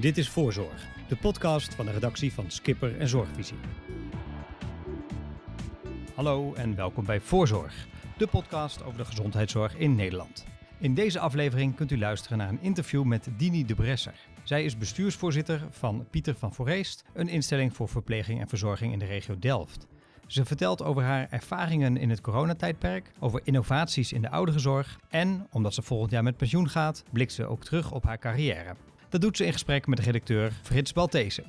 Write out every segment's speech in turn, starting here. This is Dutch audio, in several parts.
Dit is Voorzorg, de podcast van de redactie van Skipper en Zorgvisie. Hallo en welkom bij Voorzorg, de podcast over de gezondheidszorg in Nederland. In deze aflevering kunt u luisteren naar een interview met Dini de Bresser. Zij is bestuursvoorzitter van Pieter van Vooreest, een instelling voor verpleging en verzorging in de regio Delft. Ze vertelt over haar ervaringen in het coronatijdperk, over innovaties in de ouderenzorg en, omdat ze volgend jaar met pensioen gaat, blikt ze ook terug op haar carrière. Dat doet ze in gesprek met de redacteur Frits Baltese.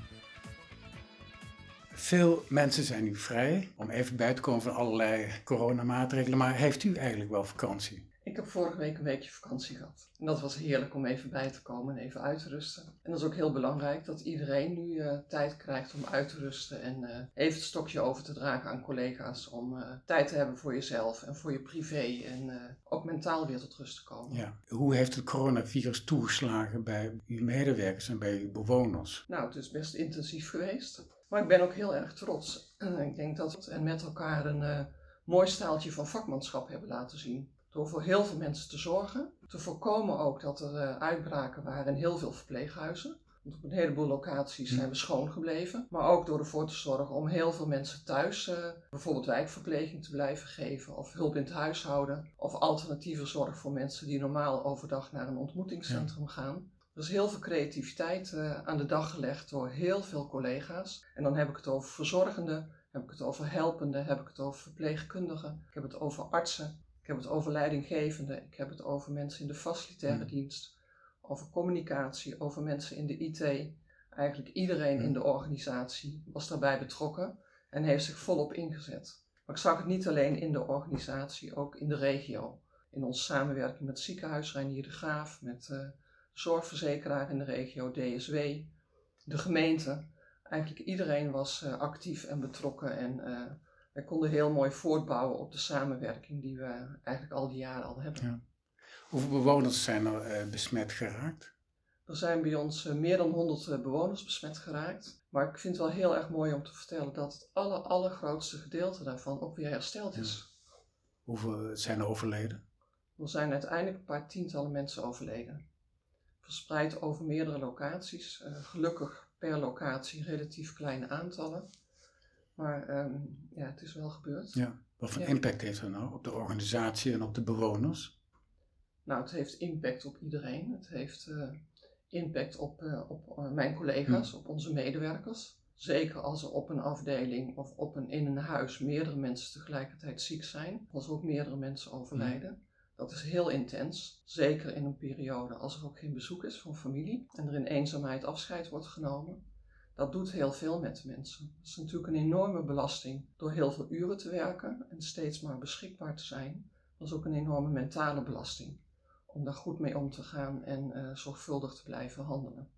Veel mensen zijn nu vrij om even bij te komen van allerlei coronamaatregelen, maar heeft u eigenlijk wel vakantie? Ik heb vorige week een weekje vakantie gehad. En dat was heerlijk om even bij te komen en even uit te rusten. En dat is ook heel belangrijk dat iedereen nu uh, tijd krijgt om uit te rusten en uh, even het stokje over te dragen aan collega's. Om uh, tijd te hebben voor jezelf en voor je privé en ook mentaal weer tot rust te komen. Ja. Hoe heeft het coronavirus toegeslagen bij uw medewerkers en bij uw bewoners? Nou, het is best intensief geweest. Maar ik ben ook heel erg trots. ik denk dat we met elkaar een mooi staaltje van vakmanschap hebben laten zien. Door voor heel veel mensen te zorgen. Te voorkomen ook dat er uh, uitbraken waren in heel veel verpleeghuizen. Want op een heleboel locaties zijn we schoon gebleven. Maar ook door ervoor te zorgen om heel veel mensen thuis uh, bijvoorbeeld wijkverpleging te blijven geven. Of hulp in het huishouden. Of alternatieve zorg voor mensen die normaal overdag naar een ontmoetingscentrum ja. gaan. Er is heel veel creativiteit uh, aan de dag gelegd door heel veel collega's. En dan heb ik het over verzorgenden, heb ik het over helpenden, heb ik het over verpleegkundigen, ik heb het over artsen. Ik heb het over leidinggevende, ik heb het over mensen in de facilitaire dienst, over communicatie, over mensen in de IT. Eigenlijk iedereen in de organisatie was daarbij betrokken en heeft zich volop ingezet. Maar ik zag het niet alleen in de organisatie, ook in de regio. In onze samenwerking met ziekenhuis Reinier de Graaf, met de zorgverzekeraar in de regio DSW, de gemeente. Eigenlijk iedereen was actief en betrokken en wij konden heel mooi voortbouwen op de samenwerking die we eigenlijk al die jaren al hebben. Ja. Hoeveel bewoners zijn er uh, besmet geraakt? Er zijn bij ons uh, meer dan 100 uh, bewoners besmet geraakt. Maar ik vind het wel heel erg mooi om te vertellen dat het aller, allergrootste gedeelte daarvan ook weer hersteld is. Ja. Hoeveel zijn er overleden? Er zijn uiteindelijk een paar tientallen mensen overleden. Verspreid over meerdere locaties. gelukkig per locatie relatief kleine aantallen. Maar um, ja, het is wel gebeurd. Ja. Wat voor ja. impact heeft het nou op de organisatie en op de bewoners? Nou, het heeft impact op iedereen. Het heeft uh, impact op, uh, op uh, mijn collega's, ja. op onze medewerkers. Zeker als er op een afdeling of op een, in een huis meerdere mensen tegelijkertijd ziek zijn. Als er ook meerdere mensen overlijden. Ja. Dat is heel intens. Zeker in een periode als er ook geen bezoek is van familie. En er in eenzaamheid afscheid wordt genomen. Dat doet heel veel met mensen. Het is natuurlijk een enorme belasting door heel veel uren te werken en steeds maar beschikbaar te zijn. Dat is ook een enorme mentale belasting om daar goed mee om te gaan en uh, zorgvuldig te blijven handelen.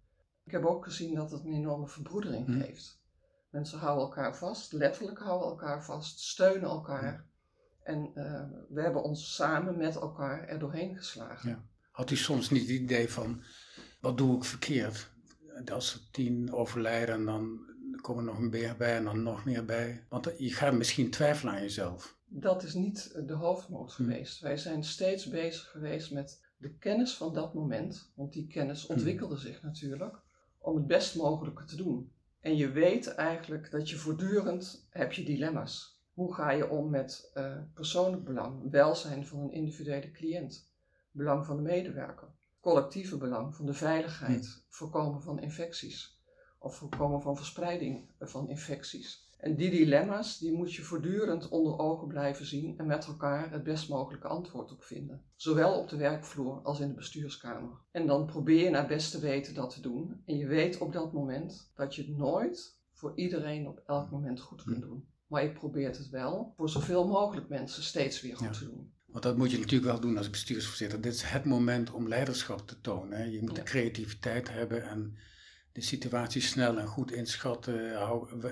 Ik heb ook gezien dat het een enorme verbroedering hm. geeft. Mensen houden elkaar vast, letterlijk houden elkaar vast, steunen elkaar. Hm. En uh, we hebben ons samen met elkaar er doorheen geslagen. Ja. Had u soms niet het idee van, wat doe ik verkeerd? Als er tien overlijden, dan komen er nog meer bij en dan nog meer bij. Want je gaat misschien twijfelen aan jezelf. Dat is niet de hoofdmoot hm. geweest. Wij zijn steeds bezig geweest met de kennis van dat moment. Want die kennis ontwikkelde hm. zich natuurlijk. Om het best mogelijke te doen. En je weet eigenlijk dat je voortdurend heb je dilemma's. Hoe ga je om met uh, persoonlijk belang, welzijn van een individuele cliënt, belang van de medewerker? Collectieve belang van de veiligheid, hm. voorkomen van infecties of voorkomen van verspreiding van infecties. En die dilemma's, die moet je voortdurend onder ogen blijven zien en met elkaar het best mogelijke antwoord op vinden. Zowel op de werkvloer als in de bestuurskamer. En dan probeer je naar beste weten dat te doen. En je weet op dat moment dat je het nooit voor iedereen op elk moment goed kunt hm. doen. Maar je probeert het wel voor zoveel mogelijk mensen steeds weer goed ja. te doen. Want dat moet je natuurlijk wel doen als bestuursvoorzitter. Dit is het moment om leiderschap te tonen. Hè. Je moet de creativiteit hebben en de situatie snel en goed inschatten.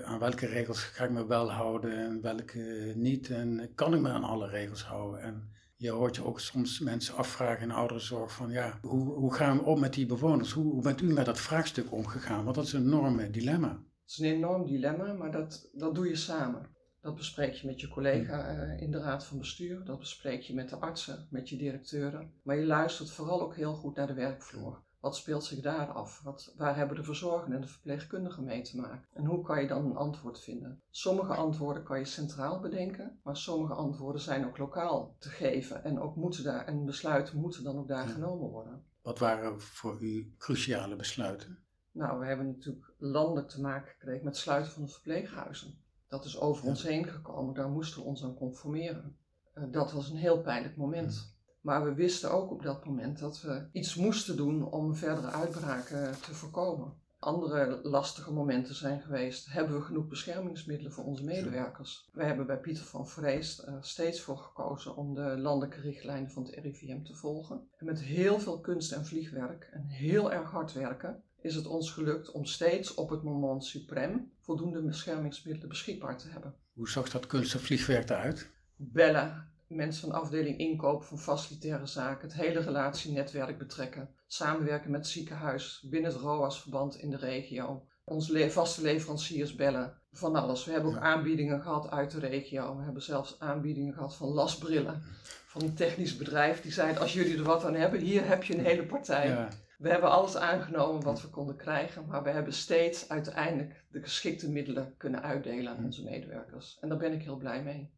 Aan welke regels ga ik me wel houden en welke niet. En kan ik me aan alle regels houden. En je hoort je ook soms mensen afvragen in ouderenzorg van ja, hoe, hoe gaan we om met die bewoners? Hoe, hoe bent u met dat vraagstuk omgegaan? Want dat is een enorme dilemma. Het is een enorm dilemma, maar dat, dat doe je samen. Dat bespreek je met je collega uh, in de raad van bestuur. Dat bespreek je met de artsen, met je directeuren. Maar je luistert vooral ook heel goed naar de werkvloer. Wat speelt zich daar af? Wat, waar hebben de verzorgenden en de verpleegkundigen mee te maken? En hoe kan je dan een antwoord vinden? Sommige antwoorden kan je centraal bedenken, maar sommige antwoorden zijn ook lokaal te geven. En ook moeten daar, en besluiten moeten dan ook daar genomen worden. Wat waren voor u cruciale besluiten? Nou, we hebben natuurlijk landelijk te maken gekregen met het sluiten van de verpleeghuizen. Dat is over ons heen gekomen, daar moesten we ons aan conformeren. Uh, dat was een heel pijnlijk moment. Maar we wisten ook op dat moment dat we iets moesten doen om verdere uitbraken te voorkomen. Andere lastige momenten zijn geweest. Hebben we genoeg beschermingsmiddelen voor onze medewerkers? We hebben bij Pieter van Vrees uh, steeds voor gekozen om de landelijke richtlijnen van het RIVM te volgen. En met heel veel kunst en vliegwerk en heel erg hard werken is het ons gelukt om steeds op het moment suprem voldoende beschermingsmiddelen beschikbaar te hebben. Hoe zag dat kunst en vliegwerk eruit? Bellen, mensen van afdeling inkoop van facilitaire zaken, het hele relatienetwerk betrekken, samenwerken met het ziekenhuis binnen het ROAS-verband in de regio, onze vaste leveranciers bellen, van alles. We hebben ook aanbiedingen gehad uit de regio. We hebben zelfs aanbiedingen gehad van lasbrillen van een technisch bedrijf. Die zeiden, als jullie er wat aan hebben, hier heb je een hele partij. Ja. We hebben alles aangenomen wat we konden krijgen, maar we hebben steeds uiteindelijk de geschikte middelen kunnen uitdelen aan onze medewerkers. En daar ben ik heel blij mee.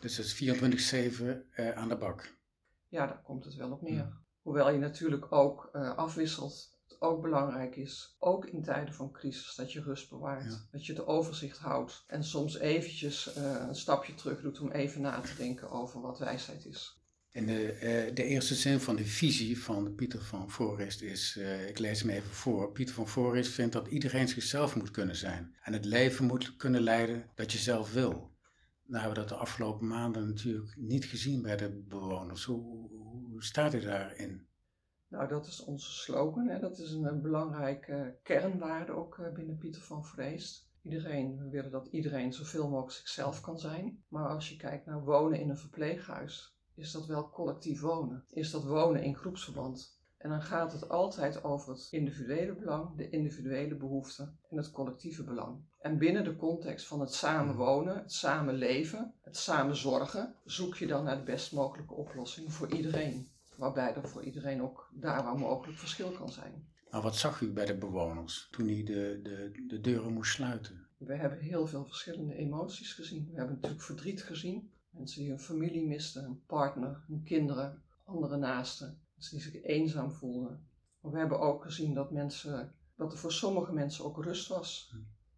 Dus het is 24-7 uh, aan de bak. Ja, daar komt het wel op neer. Hoewel je natuurlijk ook uh, afwisselt. Het ook belangrijk is, ook in tijden van crisis, dat je rust bewaart. Dat je de overzicht houdt. En soms eventjes uh, een stapje terug doet om even na te denken over wat wijsheid is. De, uh, de eerste zin van de visie van Pieter van Voorest is, uh, ik lees hem even voor. Pieter van Voorest vindt dat iedereen zichzelf moet kunnen zijn. En het leven moet kunnen leiden dat je zelf wil. Nou hebben we dat de afgelopen maanden natuurlijk niet gezien bij de bewoners. Hoe, staat u daarin? Nou, dat is onze slogan. Hè. Dat is een, belangrijke kernwaarde ook binnen Pieter van Vreest. Iedereen, we willen dat iedereen zoveel mogelijk zichzelf kan zijn. Maar als je kijkt naar wonen in een verpleeghuis, is dat wel collectief wonen? Is dat wonen in groepsverband? En dan gaat het altijd over het individuele belang, de individuele behoeften en het collectieve belang. En binnen de context van het samenwonen, het samenleven, het samen zorgen, zoek je dan naar de best mogelijke oplossing voor iedereen. Waarbij er voor iedereen ook daar waar mogelijk verschil kan zijn. Maar wat zag u bij de bewoners toen hij de, de, de deuren moest sluiten? We hebben heel veel verschillende emoties gezien. We hebben natuurlijk verdriet gezien. Mensen die hun familie misten, hun partner, hun kinderen, andere naasten. Mensen die zich eenzaam voelden. Maar we hebben ook gezien dat, mensen, dat er voor sommige mensen ook rust was.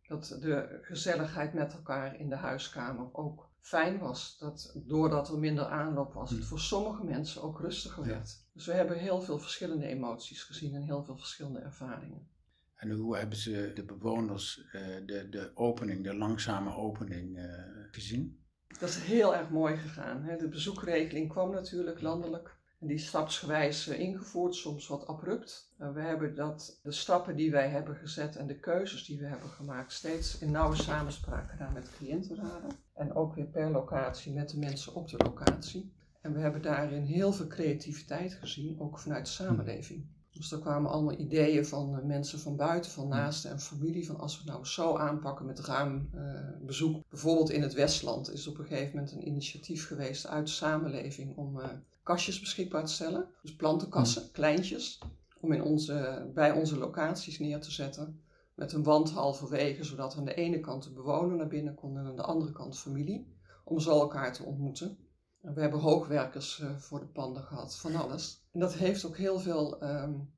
Dat de gezelligheid met elkaar in de huiskamer ook fijn was. Dat doordat er minder aanloop was, het hm. voor sommige mensen ook rustiger werd. Dus we hebben heel veel verschillende emoties gezien en heel veel verschillende ervaringen. En hoe hebben ze de bewoners uh, de, de opening, de langzame opening uh, gezien? Dat is heel erg mooi gegaan. De bezoekregeling kwam natuurlijk landelijk. En die stapsgewijs eh, ingevoerd, soms wat abrupt. Uh, we hebben dat, de stappen die wij hebben gezet en de keuzes die we hebben gemaakt, steeds in nauwe samenspraak gedaan met cliëntenraden. En ook weer per locatie met de mensen op de locatie. En we hebben daarin heel veel creativiteit gezien, ook vanuit de samenleving. Dus er kwamen allemaal ideeën van uh, mensen van buiten, van naasten en familie. Van als we het nou zo aanpakken met ruim uh, bezoek. Bijvoorbeeld in het Westland is op een gegeven moment een initiatief geweest uit de samenleving om uh, kastjes beschikbaar te stellen. Dus plantenkassen, kleintjes. Om in onze, bij onze locaties neer te zetten. Met een wand halverwege, zodat aan de ene kant de bewoner naar binnen kon en aan de andere kant familie. Om zo elkaar te ontmoeten. En we hebben hoogwerkers voor de panden gehad, van alles. En dat heeft ook heel veel, um,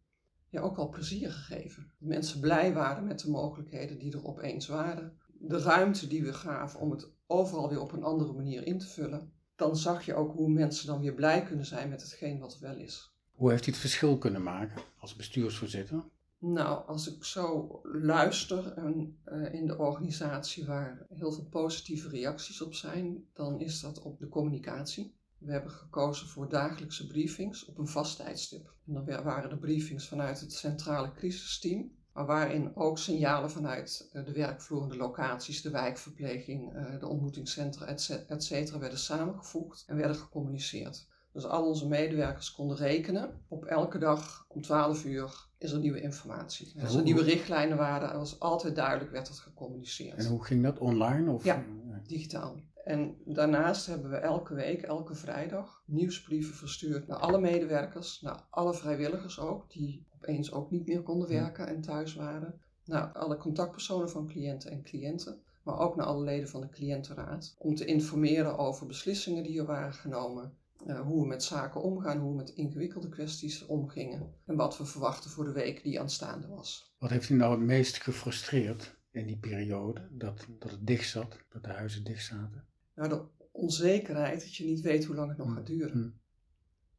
ja, ook wel plezier gegeven. Mensen blij waren met de mogelijkheden die er opeens waren. De ruimte die we gaven om het overal weer op een andere manier in te vullen. Dan zag je ook hoe mensen dan weer blij kunnen zijn met hetgeen wat er wel is. Hoe heeft hij het verschil kunnen maken als bestuursvoorzitter? Nou, als ik zo luister en, uh, in de organisatie waar heel veel positieve reacties op zijn, dan is dat op de communicatie. We hebben gekozen voor dagelijkse briefings op een vast tijdstip. En dan waren de briefings vanuit het centrale crisisteam, maar waarin ook signalen vanuit eh, de werkvloer, de locaties, de wijkverpleging, eh, de ontmoetingscentra, et cetera, werden samengevoegd en werden gecommuniceerd. Dus al onze medewerkers konden rekenen. Op elke dag om 12 uur is er nieuwe informatie. Als er nieuwe richtlijnen waren, was altijd duidelijk werd dat gecommuniceerd. En hoe ging dat online? Of? Ja, digitaal. En daarnaast hebben we elke week, elke vrijdag, nieuwsbrieven verstuurd naar alle medewerkers, naar alle vrijwilligers ook, die opeens ook niet meer konden werken en thuis waren, naar alle contactpersonen van cliënten en cliënten, maar ook naar alle leden van de cliëntenraad, om te informeren over beslissingen die er waren genomen, uh, hoe we met zaken omgaan, hoe we met ingewikkelde kwesties omgingen en wat we verwachten voor de week die aanstaande was. Wat heeft u nou het meest gefrustreerd in die periode, dat, dat het dicht zat, dat de huizen dicht zaten? Nou, de onzekerheid dat je niet weet hoe lang het nog mm. gaat duren. Mm.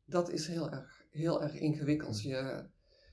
Dat is heel erg, heel erg ingewikkeld. Mm. Je,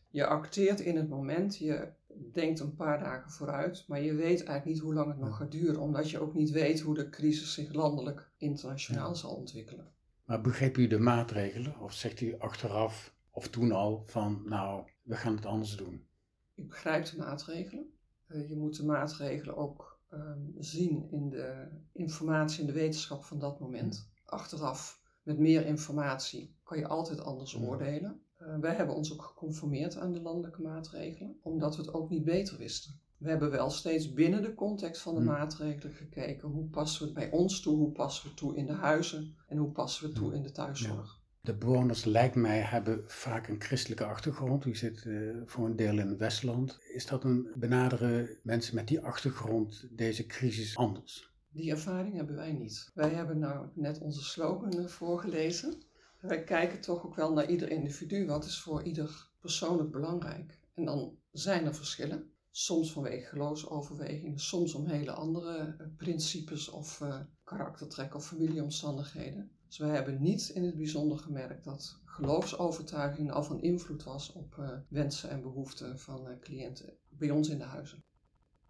je acteert in het moment, je denkt een paar dagen vooruit, maar je weet eigenlijk niet hoe lang het nog gaat duren, omdat je ook niet weet hoe de crisis zich landelijk, internationaal zal ontwikkelen. Maar begreep u de maatregelen of zegt u achteraf of toen al van nou, we gaan het anders doen? Ik begrijp de maatregelen. Eh, je moet de maatregelen ook Ehm, zien in de informatie en de wetenschap van dat moment. Achteraf, met meer informatie, kan je altijd anders oordelen. Uh, wij hebben ons ook geconformeerd aan de landelijke maatregelen, omdat we het ook niet beter wisten. We hebben wel steeds binnen de context van de maatregelen gekeken hoe passen we het bij ons toe, hoe passen we het toe in de huizen en hoe passen we het toe in de thuiszorg. De bewoners, lijkt mij, hebben vaak een christelijke achtergrond. U zit uh, voor een deel in het Westland. Is dat een benaderen mensen met die achtergrond deze crisis anders? Die ervaring hebben wij niet. Wij hebben nou net onze slogan eh, voorgelezen. Wij kijken toch ook wel naar ieder individu. Wat is voor ieder persoonlijk belangrijk? En dan zijn er verschillen. Soms vanwege geloofsoverwegingen, soms om hele andere eh, principes of uh, karaktertrekken of familieomstandigheden. Dus wij hebben niet in het bijzonder gemerkt dat geloofsovertuiging al van invloed was op uh, wensen en behoeften van uh, cliënten bij ons in de huizen.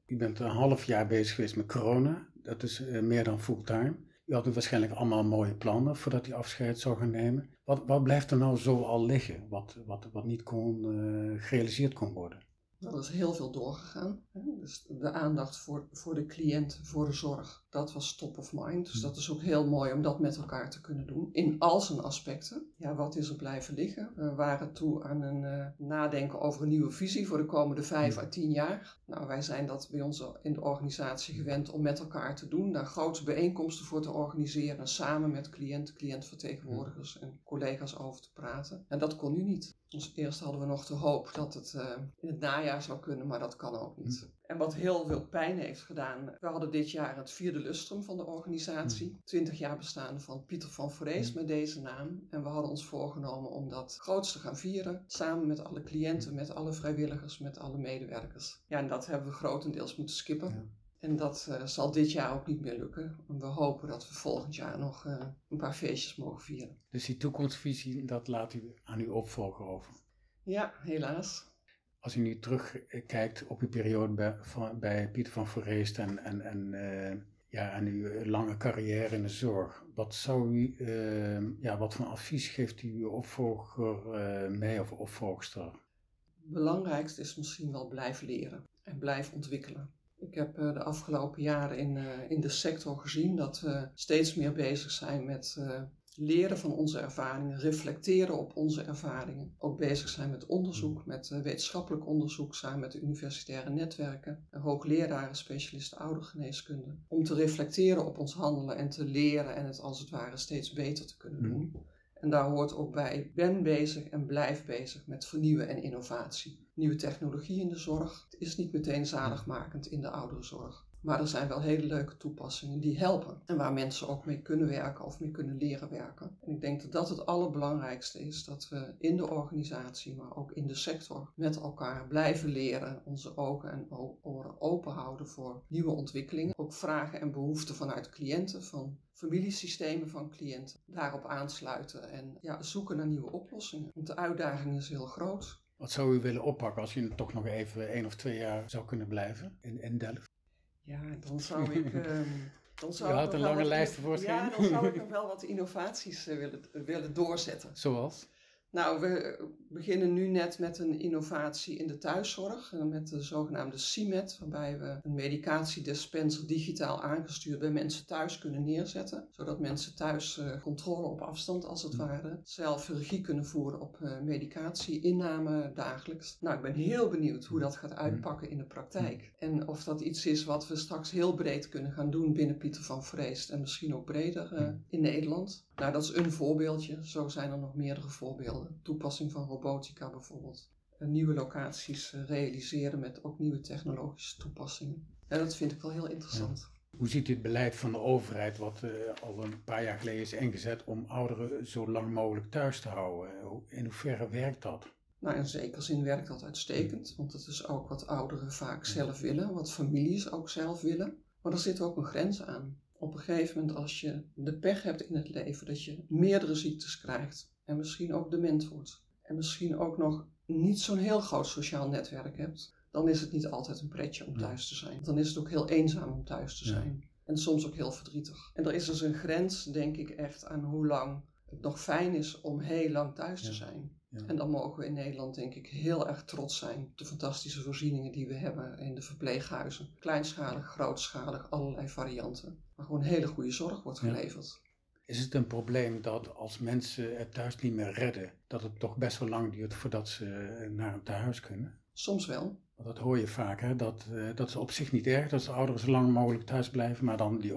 U bent een half jaar bezig geweest met corona. Dat is uh, meer dan fulltime. U had waarschijnlijk allemaal mooie plannen voordat u afscheid zou gaan nemen. Wat, wat blijft er nou zo al liggen, wat, wat, wat niet kon, gerealiseerd kon worden? Dat is heel veel doorgegaan. Dus de aandacht voor, voor de cliënt, voor de zorg, dat was top of mind. Dus hm. dat is ook heel mooi om dat met elkaar te kunnen doen. In al zijn aspecten. Ja, wat is er blijven liggen? We waren toe aan een uh, nadenken over een nieuwe visie voor de komende vijf hm. à tien jaar. Nou, wij zijn dat bij ons in de organisatie gewend om met elkaar te doen. Daar grote bijeenkomsten voor te organiseren. Samen met cliënten, cliëntvertegenwoordigers en collega's over te praten. En dat kon nu niet. Dus eerst hadden we nog de hoop dat het uh, in het najaar zou kunnen, maar dat kan ook niet. En wat heel veel pijn heeft gedaan, we hadden dit jaar het vierde lustrum van de organisatie. Hm. Twintig jaar bestaande van Pieter van Vrees hm. met deze naam. En we hadden ons voorgenomen om dat groots te gaan vieren. Samen met alle cliënten, met alle vrijwilligers, met alle medewerkers. Ja, en dat hebben we grotendeels moeten skippen. En dat uh, zal dit jaar ook niet meer lukken. We hopen dat we volgend jaar nog uh, een paar feestjes mogen vieren. Dus die toekomstvisie, dat laat u aan uw opvolger over? Ja, helaas. Als u nu terugkijkt op uw periode bij, bij Pieter van Verreest en, en, en, uh, ja, en uw lange carrière in de zorg, wat, zou u, ja, wat voor advies geeft u uw opvolger mee of opvolgster? Het belangrijkste is misschien wel blijven leren en blijven ontwikkelen. Ik heb eh, de afgelopen jaren in, eh, in de sector gezien dat we steeds meer bezig zijn met eh, leren van onze ervaringen, reflecteren op onze ervaringen. Ook bezig zijn met onderzoek, met wetenschappelijk onderzoek samen met de universitaire netwerken, hoogleraren, specialisten oudergeneeskunde. Om te reflecteren op ons handelen en te leren en het als het ware steeds beter te kunnen doen. En daar hoort ook bij, ben bezig en blijf bezig met vernieuwen en innovatie. Nieuwe technologie in de zorg het is niet meteen zaligmakend in de ouderenzorg. Maar er zijn wel hele leuke toepassingen die helpen. En waar mensen ook mee kunnen werken of mee kunnen leren werken. En ik denk dat dat het allerbelangrijkste is. Dat we in de organisatie, maar ook in de sector met elkaar blijven leren. Onze ogen en oren open houden voor nieuwe ontwikkelingen. Ook vragen en behoeften vanuit cliënten, van familiesystemen van cliënten. Daarop aansluiten en ja, zoeken naar nieuwe oplossingen. Want de uitdaging is heel groot. Wat zou u willen oppakken als u toch nog even één of twee jaar zou kunnen blijven in, in Delft? Ja, dan zou ik. Um, dan zou Je had een lange lijst voor Ja, dan zou ik nog wel wat innovaties uh, willen, willen doorzetten. Zoals? Nou, we beginnen nu net met een innovatie in de thuiszorg, eh, met de zogenaamde CIMET, waarbij we een medicatiedispenser digitaal aangestuurd bij mensen thuis kunnen neerzetten, zodat mensen thuis uh, controle op afstand als het ware, zelf regie kunnen voeren op uh, medicatie-inname dagelijks. Nou, ik ben heel benieuwd hoe dat gaat uitpakken in de praktijk en of dat iets is wat we straks heel breed kunnen gaan doen binnen Pieter van Vreest en misschien ook breder in Nederland. Nou, dat is een voorbeeldje. Zo zijn er nog meerdere voorbeelden. Toepassing van robotica bijvoorbeeld. Nieuwe locaties eh, realiseren met ook nieuwe technologische toepassingen. En dat vind ik wel heel interessant. Hoe ziet u het beleid van de overheid, wat uh, al een paar jaar geleden is ingezet om ouderen zo lang mogelijk thuis te houden? In hoeverre werkt dat? Nou, in zekere zin werkt dat uitstekend, want dat is ook wat ouderen vaak zelf willen, wat families ook zelf willen. Maar er zit ook een grens aan op een gegeven moment als je de pech hebt in het leven dat je meerdere ziektes krijgt en misschien ook dement wordt en misschien ook nog niet zo'n heel groot sociaal netwerk hebt, dan is het niet altijd een pretje om thuis te zijn. Dan is het ook heel eenzaam om thuis te zijn. En soms ook heel verdrietig. En er is dus een grens, denk ik, echt aan hoe lang het nog fijn is om heel lang thuis te zijn. En dan mogen we in Nederland denk ik heel erg trots zijn op de fantastische voorzieningen die we hebben in de verpleeghuizen. Kleinschalig, grootschalig, allerlei varianten. Maar gewoon hele goede zorg wordt geleverd. Is het een probleem dat als mensen het thuis niet meer redden, dat het toch best wel lang duurt voordat ze naar een tehuis kunnen? Soms wel. Want dat hoor je vaak, hè? Dat, uh, dat is op zich niet erg dat de ouderen zo lang mogelijk thuis blijven, maar dan die,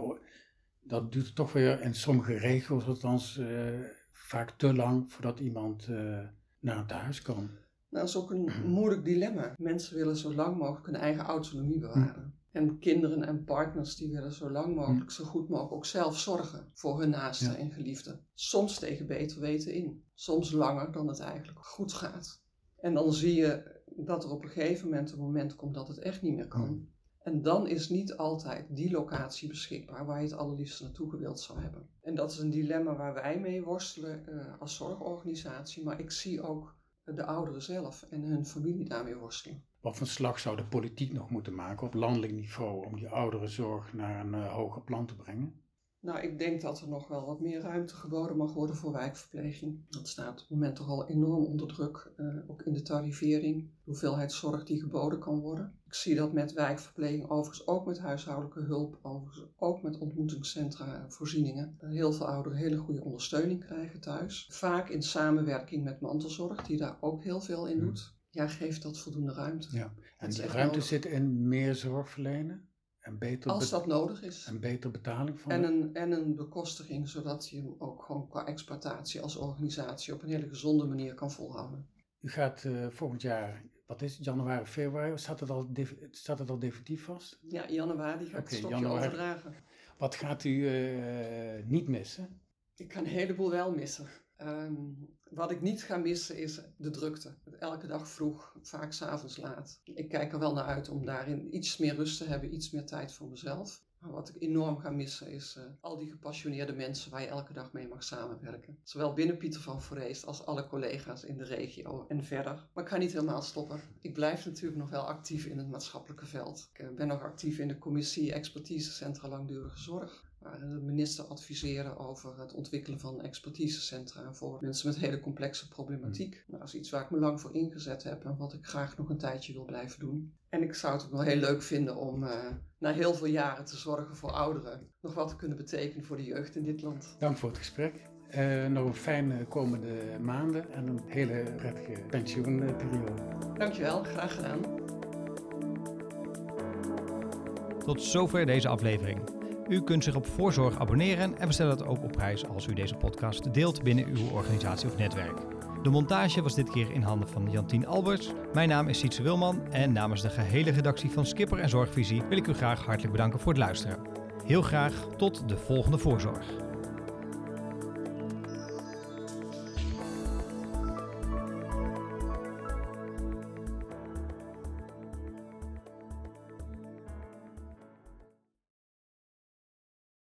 dat duurt toch weer in sommige regio's althans uh, vaak te lang voordat iemand uh, naar het huis kan. Nou, dat is ook een moeilijk dilemma. Mensen willen zo lang mogelijk hun eigen autonomie bewaren. En kinderen en partners die willen zo lang mogelijk, zo goed mogelijk ook zelf zorgen voor hun naasten en geliefden. Soms tegen beter weten in. Soms langer dan het eigenlijk goed gaat. En dan zie je dat er op een gegeven moment een moment komt dat het echt niet meer kan. En dan is niet altijd die locatie beschikbaar waar je het allerliefst naartoe gewild zou hebben. En dat is een dilemma waar wij mee worstelen uh, als zorgorganisatie. Maar ik zie ook de ouderen zelf en hun familie daarmee worstelen. Wat voor slag zou de politiek nog moeten maken op landelijk niveau om die ouderenzorg naar een uh, hoger plan te brengen? Nou, ik denk dat er nog wel wat meer ruimte geboden mag worden voor wijkverpleging. Dat staat op het moment toch al enorm onder druk, uh, ook in de tarivering, de hoeveelheid zorg die geboden kan worden. Ik zie dat met wijkverpleging, overigens ook met huishoudelijke hulp, overigens ook met ontmoetingscentra, voorzieningen. Heel veel ouderen hele goede ondersteuning krijgen thuis. Vaak in samenwerking met mantelzorg, die daar ook heel veel in doet. Ja, geeft dat voldoende ruimte. Ja. En de ruimte zit in meer zorg verlenen? En beter Als dat nodig is. En beter betaling van. En een, en een bekostiging, zodat je hem ook gewoon qua exploitatie als organisatie op een hele gezonde manier kan volhouden. U gaat uh, volgend jaar, wat is het, januari, februari, staat het al, staat het al definitief vast? Ja, januari ga ik het stokje januari. overdragen. Wat gaat u uh, niet missen? Ik ga een heleboel wel missen. Um, wat ik niet ga missen is de drukte. Elke dag vroeg, vaak s'avonds laat. Ik kijk er wel naar uit om daarin iets meer rust te hebben, iets meer tijd voor mezelf. Maar wat ik enorm ga missen is uh, al die gepassioneerde mensen waar je elke dag mee mag samenwerken. Zowel binnen Pieter van Vreest als alle collega's in de regio en verder. Maar ik ga niet helemaal stoppen. Ik blijf natuurlijk nog wel actief in het maatschappelijke veld. Ik uh, ben nog actief in de commissie Expertisecentra Langdurige Zorg de minister adviseren over het ontwikkelen van expertisecentra voor mensen met hele complexe problematiek. Nou, dat is iets waar ik me lang voor ingezet heb en wat ik graag nog een tijdje wil blijven doen. En ik zou het ook wel heel leuk vinden om uh, na heel veel jaren te zorgen voor ouderen nog wat te kunnen betekenen voor de jeugd in dit land. Dank voor het gesprek. Uh, nog een fijne komende maanden en een hele prettige pensioenperiode. Dankjewel, graag gedaan. Tot zover deze aflevering. U kunt zich op Voorzorg abonneren en we stellen het ook op prijs als u deze podcast deelt binnen uw organisatie of netwerk. De montage was dit keer in handen van Jantien Alberts. Mijn naam is Sietse Wilman en namens de gehele redactie van Skipper en Zorgvisie wil ik u graag hartelijk bedanken voor het luisteren. Heel graag tot de volgende Voorzorg.